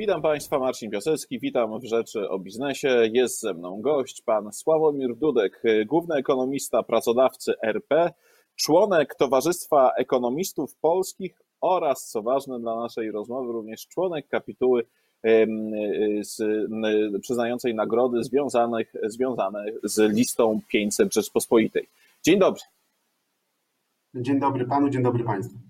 Witam Państwa, Marcin Piasecki, witam w Rzeczy o Biznesie. Jest ze mną gość, pan Sławomir Dudek, główny ekonomista pracodawcy RP, członek Towarzystwa Ekonomistów Polskich oraz, co ważne dla naszej rozmowy, również członek kapituły z, przyznającej nagrody związanych, związane z listą 500 Rzeczpospolitej. Dzień dobry. Dzień dobry panu, dzień dobry państwu.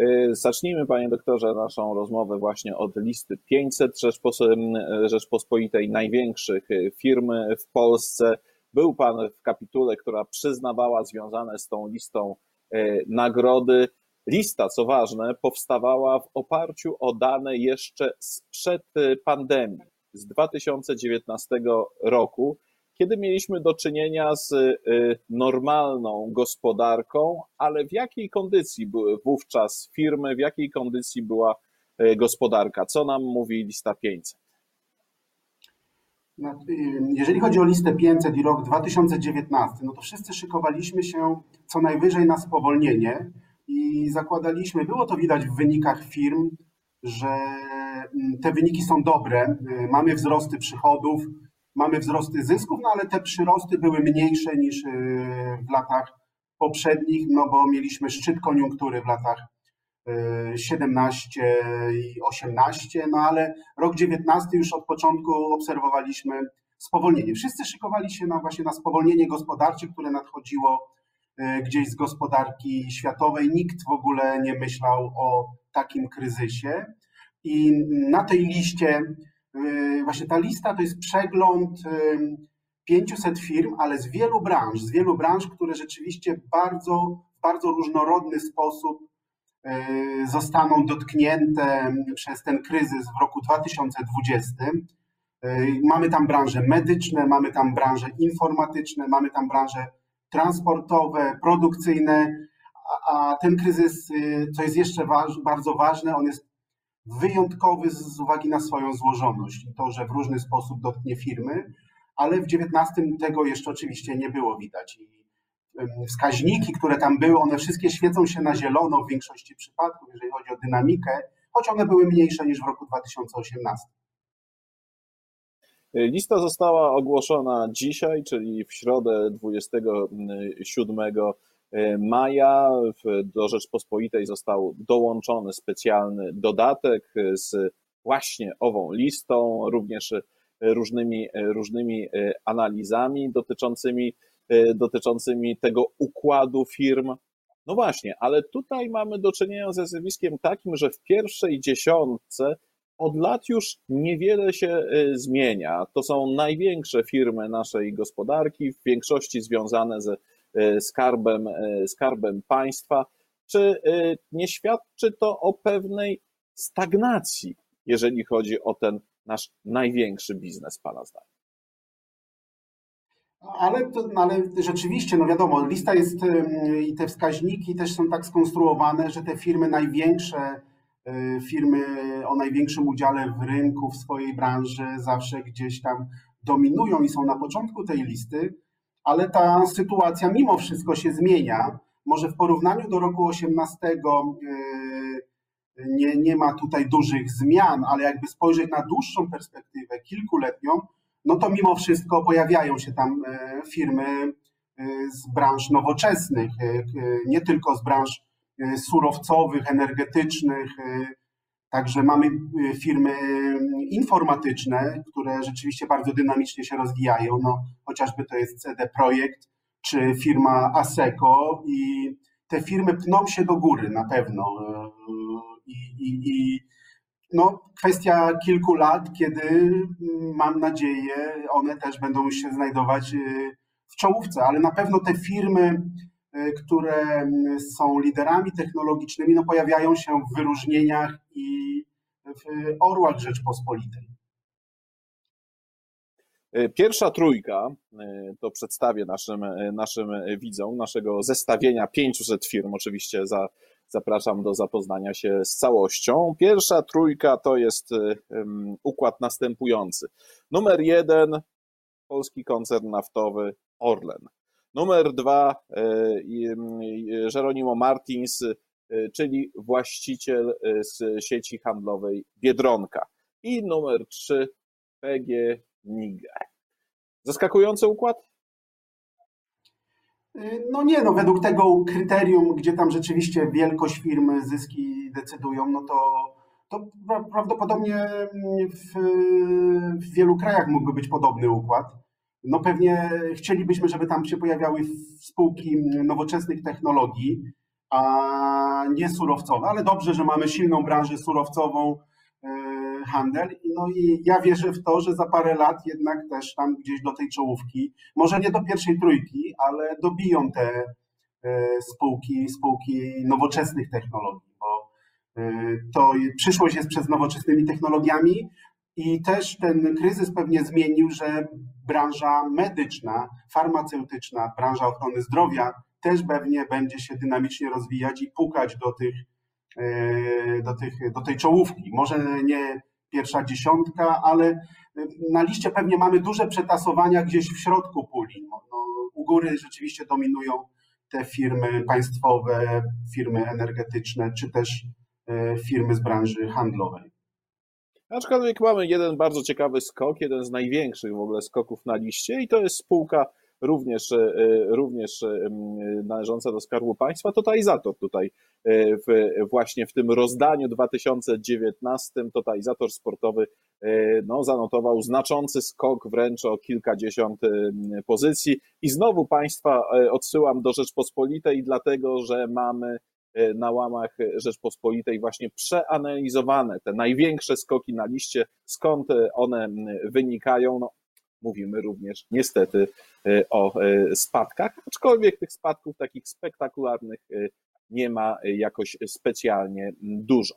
Y, zacznijmy, panie doktorze, naszą rozmowę właśnie od listy 500 Rzeczpospolitej największych firm w Polsce. Był pan w kapitule, która przyznawała związane z tą listą y, nagrody. Lista, co ważne, powstawała w oparciu o dane jeszcze sprzed pandemii, z 2019 roku kiedy mieliśmy do czynienia z y, normalną gospodarką, ale w jakiej kondycji były wówczas firmy, w jakiej kondycji była y, gospodarka? Co nam mówi lista 500? No, y, jeżeli chodzi o listę 500 i rok 2019, no to wszyscy szykowaliśmy się co najwyżej na spowolnienie i zakładaliśmy, było to widać w wynikach firm, że mm, te wyniki są dobre, mamy wzrosty przychodów, mamy wzrosty zysków, no ale te przyrosty były mniejsze niż y, w latach poprzednich, no bo mieliśmy szczyt koniunktury w latach 17 y, i 18, no ale rok 19 już od początku obserwowaliśmy spowolnienie. Wszyscy szykowali się na właśnie na spowolnienie gospodarcze, które nadchodziło y, gdzieś z gospodarki światowej. Nikt w ogóle nie myślał o takim kryzysie. I na tej liście właśnie ta lista to jest przegląd 500 firm, ale z wielu branż, z wielu branż, które rzeczywiście bardzo, bardzo różnorodny sposób yy, zostaną dotknięte przez ten kryzys w roku 2020. Yy, mamy tam branże medyczne, mamy tam branże informatyczne, mamy tam branże transportowe, produkcyjne, a ten kryzys, co jest jeszcze bardzo ważne, on jest wyjątkowy z uwagi na swoją złożoność i to, że w różny sposób dotknie firmy, ale w 19 tego jeszcze oczywiście nie było widać. I wskaźniki, które tam były, one wszystkie świecą się na zielono w większości przypadków, jeżeli chodzi o dynamikę, choć one były mniejsze niż w roku 2018. Lista została ogłoszona dzisiaj, czyli w środę 27 E, maja do Rzeczpospolitej został dołączony specjalny dodatek z właśnie ową listą, również różnymi, różnymi e, analizami dotyczącymi, e, dotyczącymi tego układu firm. No właśnie, ale tutaj mamy do czynienia ze zjawiskiem takim, że w pierwszej dziesiątce od lat już niewiele się zmienia. To są największe firmy naszej gospodarki, w większości związane ze E, skarbem, e, skarbem państwa. Czy e, nie świadczy to o pewnej stagnacji, jeżeli chodzi o ten nasz największy biznes, Pana zdaniem? Ale, to, no ale rzeczywiście, no wiadomo, lista jest i te wskaźniki też są tak skonstruowane, że te firmy największe, firmy o największym udziale w rynku, w swojej branży zawsze gdzieś tam dominują i są na początku tej listy ale ta sytuacja mimo wszystko się zmienia. Może w porównaniu do roku 18 e, nie, nie ma tutaj dużych zmian, ale jakby spojrzeć na dłuższą perspektywę, kilkuletnią, no to mimo wszystko pojawiają się tam e, firmy e, z branż nowoczesnych, nie tylko z branż surowcowych, energetycznych, Także mamy y, firmy y, informatyczne, które rzeczywiście bardzo dynamicznie się rozwijają. No, chociażby to jest CD Projekt czy firma ASECO i te firmy pną się do góry na pewno. Y, I, i, i no, kwestia kilku lat, kiedy mam nadzieję, one też będą się znajdować w czołówce, ale na pewno te firmy które mm, są liderami technologicznymi, no pojawiają się w wyróżnieniach i w orłach Rzeczpospolitej. Y, pierwsza trójka, y, to przedstawię naszym, naszym widzom, naszego zestawienia 500 firm. Oczywiście za, zapraszam do zapoznania się z całością. Pierwsza trójka to jest układ następujący. Numer jeden, polski koncern naftowy Orlen. Numer dwa, Jeronimo e, Martins, e, czyli właściciel e, z sieci handlowej Biedronka. i numer 3 PG NIGE. Zaskakujący układ? No nie, no według tego kryterium, gdzie tam rzeczywiście wielkość firmy, zyski decydują, no to, to prawdopodobnie w, w wielu krajach mógłby być podobny układ. No pewnie chcielibyśmy, żeby tam się pojawiały spółki nowoczesnych technologii, a nie surowcowe, ale dobrze, że mamy silną branżę surowcową, e, handel. No i ja wierzę w to, że za parę lat jednak też tam gdzieś do tej czołówki, może nie do pierwszej trójki, ale dobiją te e, spółki, spółki nowoczesnych technologii, bo e, to przyszłość jest przez nowoczesnymi technologiami i też ten kryzys pewnie zmienił, że branża medyczna, farmaceutyczna, branża ochrony zdrowia też pewnie będzie się dynamicznie rozwijać i pukać do tych, e, do, tych, do tej czołówki. Może nie pierwsza dziesiątka, ale na liście pewnie mamy duże przetasowania gdzieś w środku puli. No, no, u góry rzeczywiście dominują te firmy państwowe, firmy energetyczne, czy też e, firmy z branży handlowej. Aczkolwiek mamy jeden bardzo ciekawy skok, jeden z największych w ogóle skoków na liście i to jest spółka również, e, również e, należąca do Skarbu Państwa, totalizator tutaj e, w, właśnie w tym rozdaniu 2019 totalizator sportowy no, zanotował znaczący skok wręcz o kilkadziesiąt pozycji. I znowu Państwa odsyłam do Rzeczpospolitej, dlatego że mamy na łamach Rzeczpospolitej właśnie przeanalizowane te największe skoki na liście, skąd one wynikają. No, mówimy również niestety e, o e, spadkach, aczkolwiek tych spadków takich spektakularnych e, nie ma jakoś specjalnie dużo.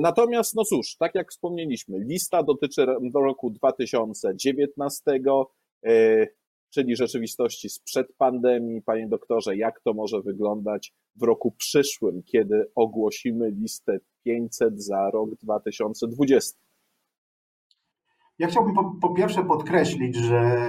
Natomiast, no cóż, tak jak wspomnieliśmy, lista dotyczy roku 2019, czyli rzeczywistości sprzed pandemii. Panie doktorze, jak to może wyglądać w roku przyszłym, kiedy ogłosimy listę 500 za rok 2020? Ja chciałbym po, po, pierwsze podkreślić, że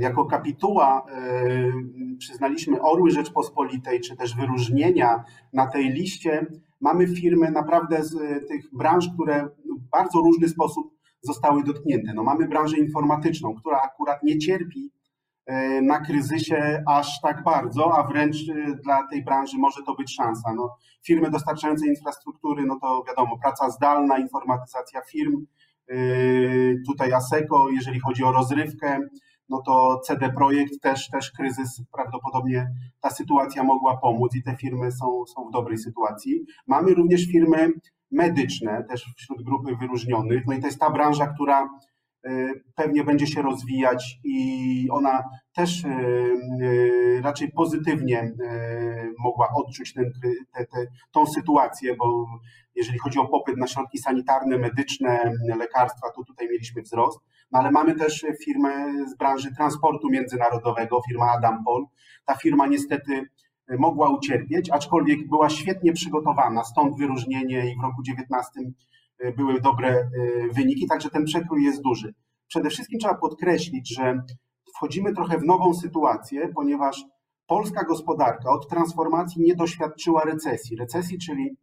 jako kapituła y, przyznaliśmy Orły Rzeczpospolitej, czy też wyróżnienia na tej liście. Mamy firmy naprawdę z y, tych branż, które w bardzo różny sposób zostały dotknięte. No, mamy branżę informatyczną, która akurat nie cierpi na kryzysie aż tak bardzo, a wręcz dla tej branży może to być szansa. No, firmy dostarczające infrastruktury, no to wiadomo, praca zdalna, informatyzacja firm, Yy, tutaj ASECO, jeżeli chodzi o rozrywkę, no to CD Projekt też, też kryzys, prawdopodobnie ta sytuacja mogła pomóc i te firmy są, są w dobrej sytuacji. Mamy również firmy medyczne, też wśród grupy wyróżnionych, no i to jest ta branża, która pewnie będzie się rozwijać i ona też y, y, raczej pozytywnie mogła odczuć ten, te, te, tą sytuację, bo jeżeli chodzi o popyt na środki sanitarne, medyczne, lekarstwa, to tutaj mieliśmy wzrost. No ale mamy też firmę z branży transportu międzynarodowego, firma Adampol. Ta firma niestety mogła ucierpieć, aczkolwiek była świetnie przygotowana, stąd wyróżnienie i w roku 19 Y, były dobre y, wyniki, także ten przekrój jest duży. Przede wszystkim trzeba podkreślić, że wchodzimy trochę w nową sytuację, ponieważ polska gospodarka od transformacji nie doświadczyła recesji. Recesji, czyli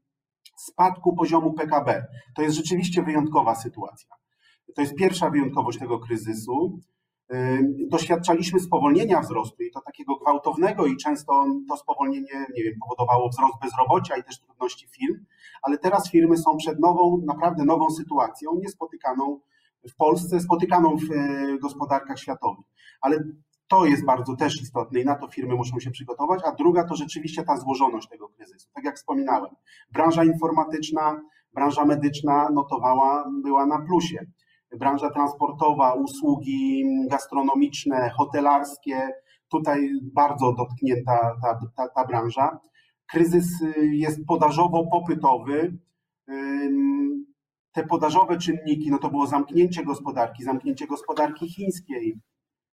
spadku poziomu PKB. To jest rzeczywiście wyjątkowa sytuacja. To jest pierwsza wyjątkowość tego kryzysu. Doświadczaliśmy spowolnienia wzrostu i to takiego gwałtownego i często to spowolnienie, nie wiem, powodowało wzrost bezrobocia i też trudności firm, ale teraz firmy są przed nową, naprawdę nową sytuacją, niespotykaną w Polsce, spotykaną w e, gospodarkach światowych. Ale to jest bardzo też istotne i na to firmy muszą się przygotować. A druga to rzeczywiście ta złożoność tego kryzysu. Tak jak wspominałem, branża informatyczna, branża medyczna notowała, była na plusie branża transportowa, usługi gastronomiczne, hotelarskie, tutaj bardzo dotknięta ta, ta, ta branża. Kryzys y, jest podażowo-popytowy. Te podażowe czynniki, no to było zamknięcie gospodarki, zamknięcie gospodarki chińskiej,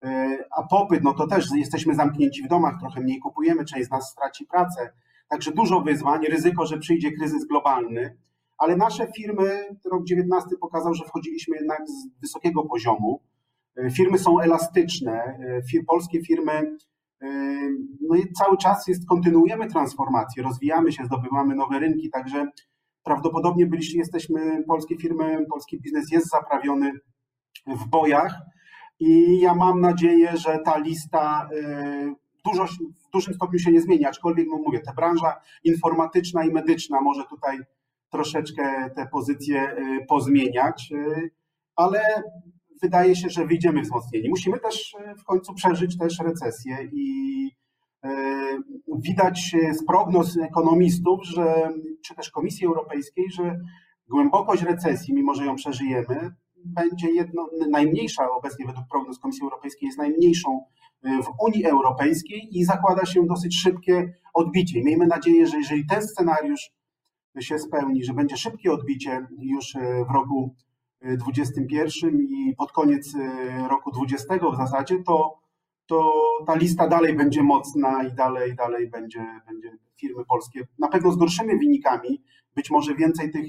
y, a popyt, no to też jesteśmy zamknięci w domach, trochę mniej kupujemy, część z nas straci pracę. Także dużo wyzwań, ryzyko, że przyjdzie kryzys globalny ale nasze firmy, rok 19 pokazał, że wchodziliśmy jednak z wysokiego poziomu. E, firmy są elastyczne, e, polskie firmy, e, no i cały czas jest, kontynuujemy transformację, rozwijamy się, zdobywamy nowe rynki, także prawdopodobnie byliście, jesteśmy, polskie firmy, polski biznes jest zaprawiony w bojach i ja mam nadzieję, że ta lista dużo, w dużym stopniu się nie zmieni, aczkolwiek no mówię, ta branża informatyczna i medyczna może tutaj troszeczkę te pozycje y, pozmieniać, y, ale wydaje się, że wyjdziemy wzmocnieni. Musimy też w końcu przeżyć też recesję i widać z prognoz ekonomistów, że, czy też Komisji Europejskiej, że głębokość recesji, mimo że ją przeżyjemy, będzie jedno, najmniejsza obecnie według prognoz Komisji Europejskiej, jest najmniejszą y, w Unii Europejskiej i zakłada się dosyć szybkie odbicie. Miejmy nadzieję, że jeżeli ten scenariusz się spełni, że będzie szybkie odbicie już y, w roku 2021 y, i pod koniec roku 2020 w zasadzie, to, to ta lista dalej będzie mocna i dalej, dalej będzie, będzie firmy polskie na pewno z gorszymi wynikami. Być może więcej tych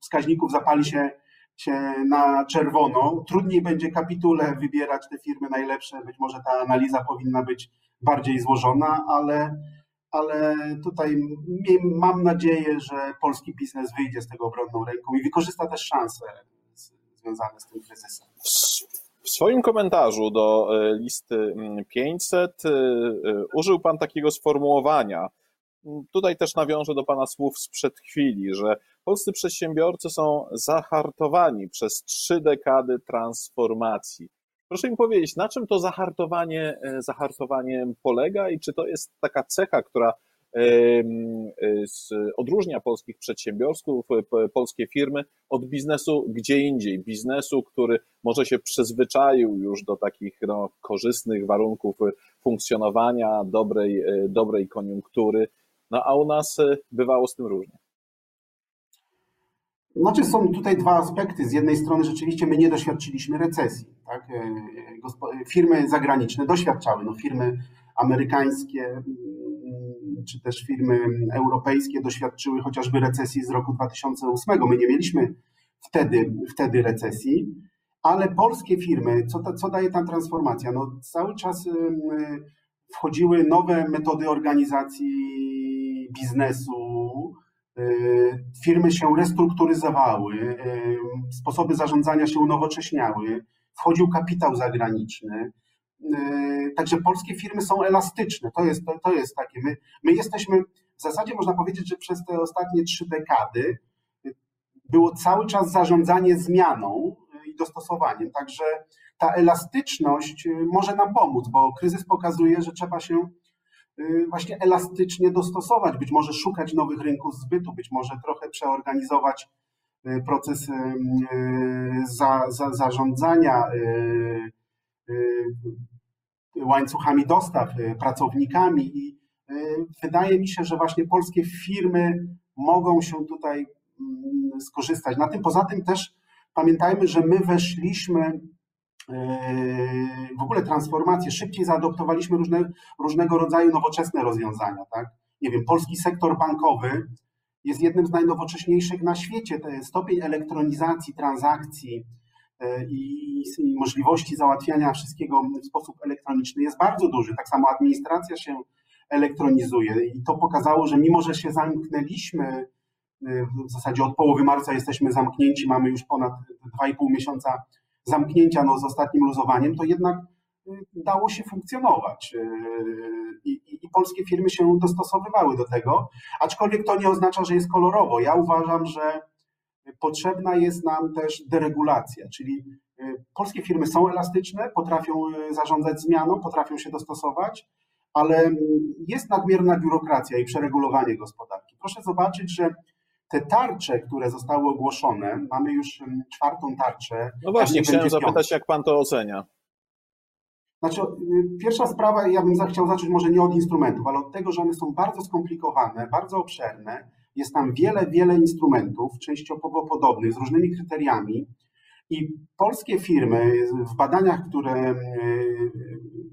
wskaźników zapali się się na czerwono. Trudniej będzie kapitule wybierać te firmy najlepsze. Być może ta analiza powinna być bardziej złożona, ale, ale tutaj mam nadzieję, że polski biznes wyjdzie z tego obronną ręką i wykorzysta też szanse związane z tym kryzysem. W swoim komentarzu do e, listy 500 e, e, użył Pan takiego sformułowania, Tutaj też nawiążę do Pana słów sprzed chwili, że polscy przedsiębiorcy są zahartowani przez trzy dekady transformacji. Proszę mi powiedzieć, na czym to zahartowanie, e, zahartowanie polega i czy to jest taka cecha, która odróżnia polskich przedsiębiorców, polskie firmy od biznesu gdzie indziej. Biznesu, który może się przyzwyczaił już do takich no, korzystnych warunków funkcjonowania, dobrej, e, dobrej koniunktury no a u nas bywało z tym różnie. Znaczy są tutaj dwa aspekty. Z jednej strony rzeczywiście my nie doświadczyliśmy recesji. Tak? E, firmy zagraniczne doświadczały. No, firmy amerykańskie mm, czy też firmy europejskie doświadczyły chociażby recesji z roku 2008. My nie mieliśmy wtedy, wtedy recesji, ale polskie firmy, co, ta, co daje tam transformacja? No, cały czas wchodziły nowe metody organizacji biznesu, firmy się restrukturyzowały, y, sposoby zarządzania się unowocześniały, wchodził kapitał zagraniczny. Y, także polskie firmy są elastyczne. To jest, to, to jest takie. My, my jesteśmy, w zasadzie można powiedzieć, że przez te ostatnie trzy dekady było cały czas zarządzanie zmianą i dostosowaniem. Także ta elastyczność może nam pomóc, bo kryzys pokazuje, że trzeba się właśnie elastycznie dostosować, być może szukać nowych rynków zbytu, być może trochę przeorganizować y, proces y, za, za, zarządzania łańcuchami dostaw, pracownikami i wydaje mi się, że właśnie polskie firmy mogą się tutaj mm, skorzystać. Na tym poza tym też pamiętajmy, że my weszliśmy w ogóle transformację, szybciej zaadoptowaliśmy różne, różnego rodzaju nowoczesne rozwiązania. Tak? Nie wiem, polski sektor bankowy jest jednym z najnowocześniejszych na świecie. Ten stopień elektronizacji transakcji e, i, i możliwości załatwiania wszystkiego w sposób elektroniczny jest bardzo duży. Tak samo administracja się elektronizuje i to pokazało, że mimo, że się zamknęliśmy, e, w zasadzie od połowy marca jesteśmy zamknięci, mamy już ponad 2,5 miesiąca zamknięcia no, z ostatnim luzowaniem, to jednak y, dało się funkcjonować y, I, i, i, polskie firmy się dostosowywały do tego, aczkolwiek to nie oznacza, że jest kolorowo. Ja uważam, że potrzebna jest nam też deregulacja, czyli y, polskie firmy są elastyczne, potrafią zarządzać zmianą, potrafią się dostosować, ale jest nadmierna biurokracja i przeregulowanie gospodarki. Proszę zobaczyć, że te tarcze, które zostały ogłoszone, mamy już czwartą tarczę. No właśnie, chciałem zapytać, jak pan to ocenia? Znaczy, y, pierwsza sprawa, ja bym chciał zacząć może nie od instrumentów, ale od tego, że one są bardzo skomplikowane, bardzo obszerne. Jest tam wiele, wiele instrumentów, częściowo podobnych, z różnymi kryteriami. I polskie firmy w badaniach, które y,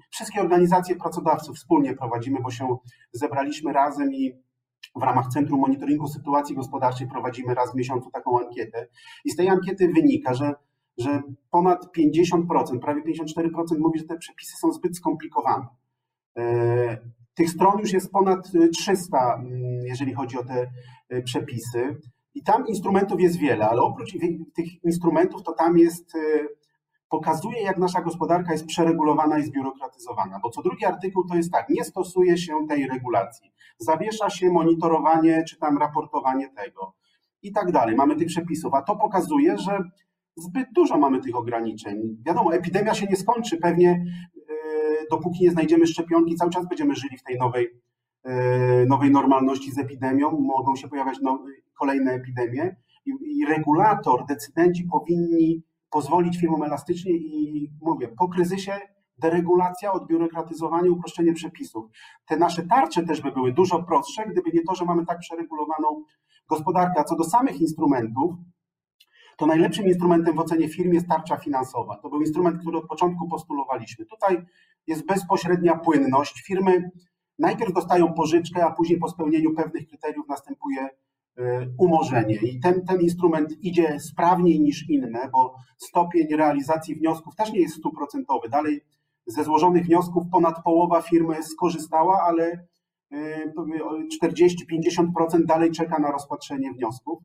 wszystkie organizacje pracodawców wspólnie prowadzimy, bo się zebraliśmy razem i w ramach Centrum Monitoringu Sytuacji Gospodarczej prowadzimy raz w miesiącu taką ankietę i z tej ankiety wynika, że, że ponad 50%, prawie 54% mówi, że te przepisy są zbyt skomplikowane. E, tych stron już jest ponad 300, mm, jeżeli chodzi o te e, przepisy. I tam instrumentów jest wiele, ale oprócz tych instrumentów, to tam jest, y, pokazuje, jak nasza gospodarka jest przeregulowana i zbiurokratyzowana. Bo co drugi artykuł to jest tak, nie stosuje się tej regulacji. Zawiesza się monitorowanie czy tam raportowanie tego i tak dalej. Mamy tych przepisów, a to pokazuje, że zbyt dużo mamy tych ograniczeń. Wiadomo, epidemia się nie skończy. Pewnie y, dopóki nie znajdziemy szczepionki, cały czas będziemy żyli w tej nowej, y, nowej normalności z epidemią. Mogą się pojawiać kolejne epidemie i regulator, decydenci powinni pozwolić firmom elastycznie i mówię, po kryzysie deregulacja, odbiurokratyzowanie, uproszczenie przepisów. Te nasze tarcze też by były dużo prostsze, gdyby nie to, że mamy tak przeregulowaną gospodarkę. A co do samych instrumentów, to najlepszym instrumentem w ocenie firm jest tarcza finansowa. To był instrument, który od początku postulowaliśmy. Tutaj jest bezpośrednia płynność. Firmy najpierw dostają pożyczkę, a później po spełnieniu pewnych kryteriów następuje umorzenie. I ten, ten instrument idzie sprawniej niż inne, bo stopień realizacji wniosków też nie jest stuprocentowy. Dalej ze złożonych wniosków ponad połowa firmy skorzystała, ale 40-50% e, dalej czeka na rozpatrzenie wniosków.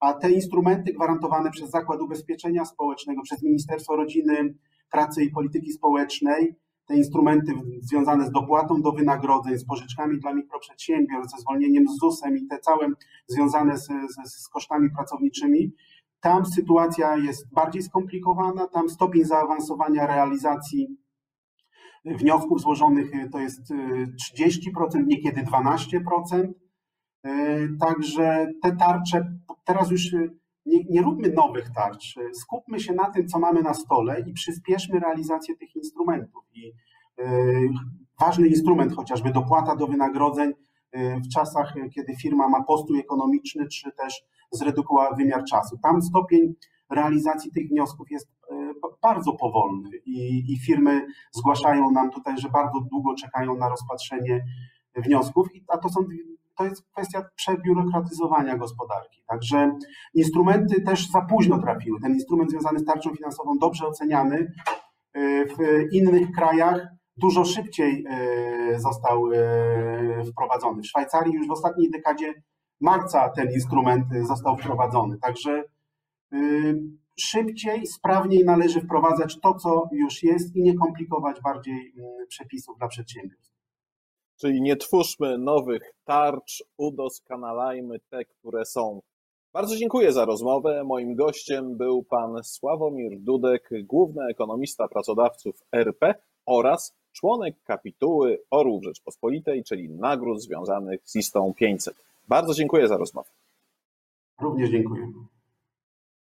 A te instrumenty gwarantowane przez Zakład Ubezpieczenia Społecznego, przez Ministerstwo Rodziny, Pracy i Polityki Społecznej te instrumenty związane z dopłatą do wynagrodzeń, z pożyczkami dla mikroprzedsiębiorstw, ze zwolnieniem z ZUS-em i te całe związane z, z, z kosztami pracowniczym, tam sytuacja jest bardziej skomplikowana, tam stopień zaawansowania realizacji wniosków złożonych to jest 30%, niekiedy 12%. Także te tarcze, teraz już nie, nie róbmy nowych tarcz, skupmy się na tym, co mamy na stole i przyspieszmy realizację tych instrumentów. I yy, ważny instrument, chociażby dopłata do wynagrodzeń yy, w czasach, kiedy firma ma postój ekonomiczny, czy też zredukowała wymiar czasu. Tam stopień realizacji tych wniosków jest yy, bardzo powolny i, i firmy zgłaszają nam tutaj, że bardzo długo czekają na rozpatrzenie wniosków, a to są to jest kwestia przebiurokratyzowania gospodarki. Także instrumenty też za późno trafiły. Ten instrument związany z tarczą finansową, dobrze oceniany, y, w innych krajach dużo szybciej y, został y, wprowadzony. W Szwajcarii już w ostatniej dekadzie marca ten instrument został wprowadzony. Także szybciej, sprawniej należy wprowadzać to, co już jest i nie komplikować bardziej przepisów dla przedsiębiorstw. Czyli nie twórzmy nowych tarcz, udoskonalajmy te, które są. Bardzo dziękuję za rozmowę. Moim gościem był pan Sławomir Dudek, główny ekonomista pracodawców RP oraz członek kapituły Orłów Rzeczpospolitej, czyli nagród związanych z listą 500. Bardzo dziękuję za rozmowę. Również dziękuję.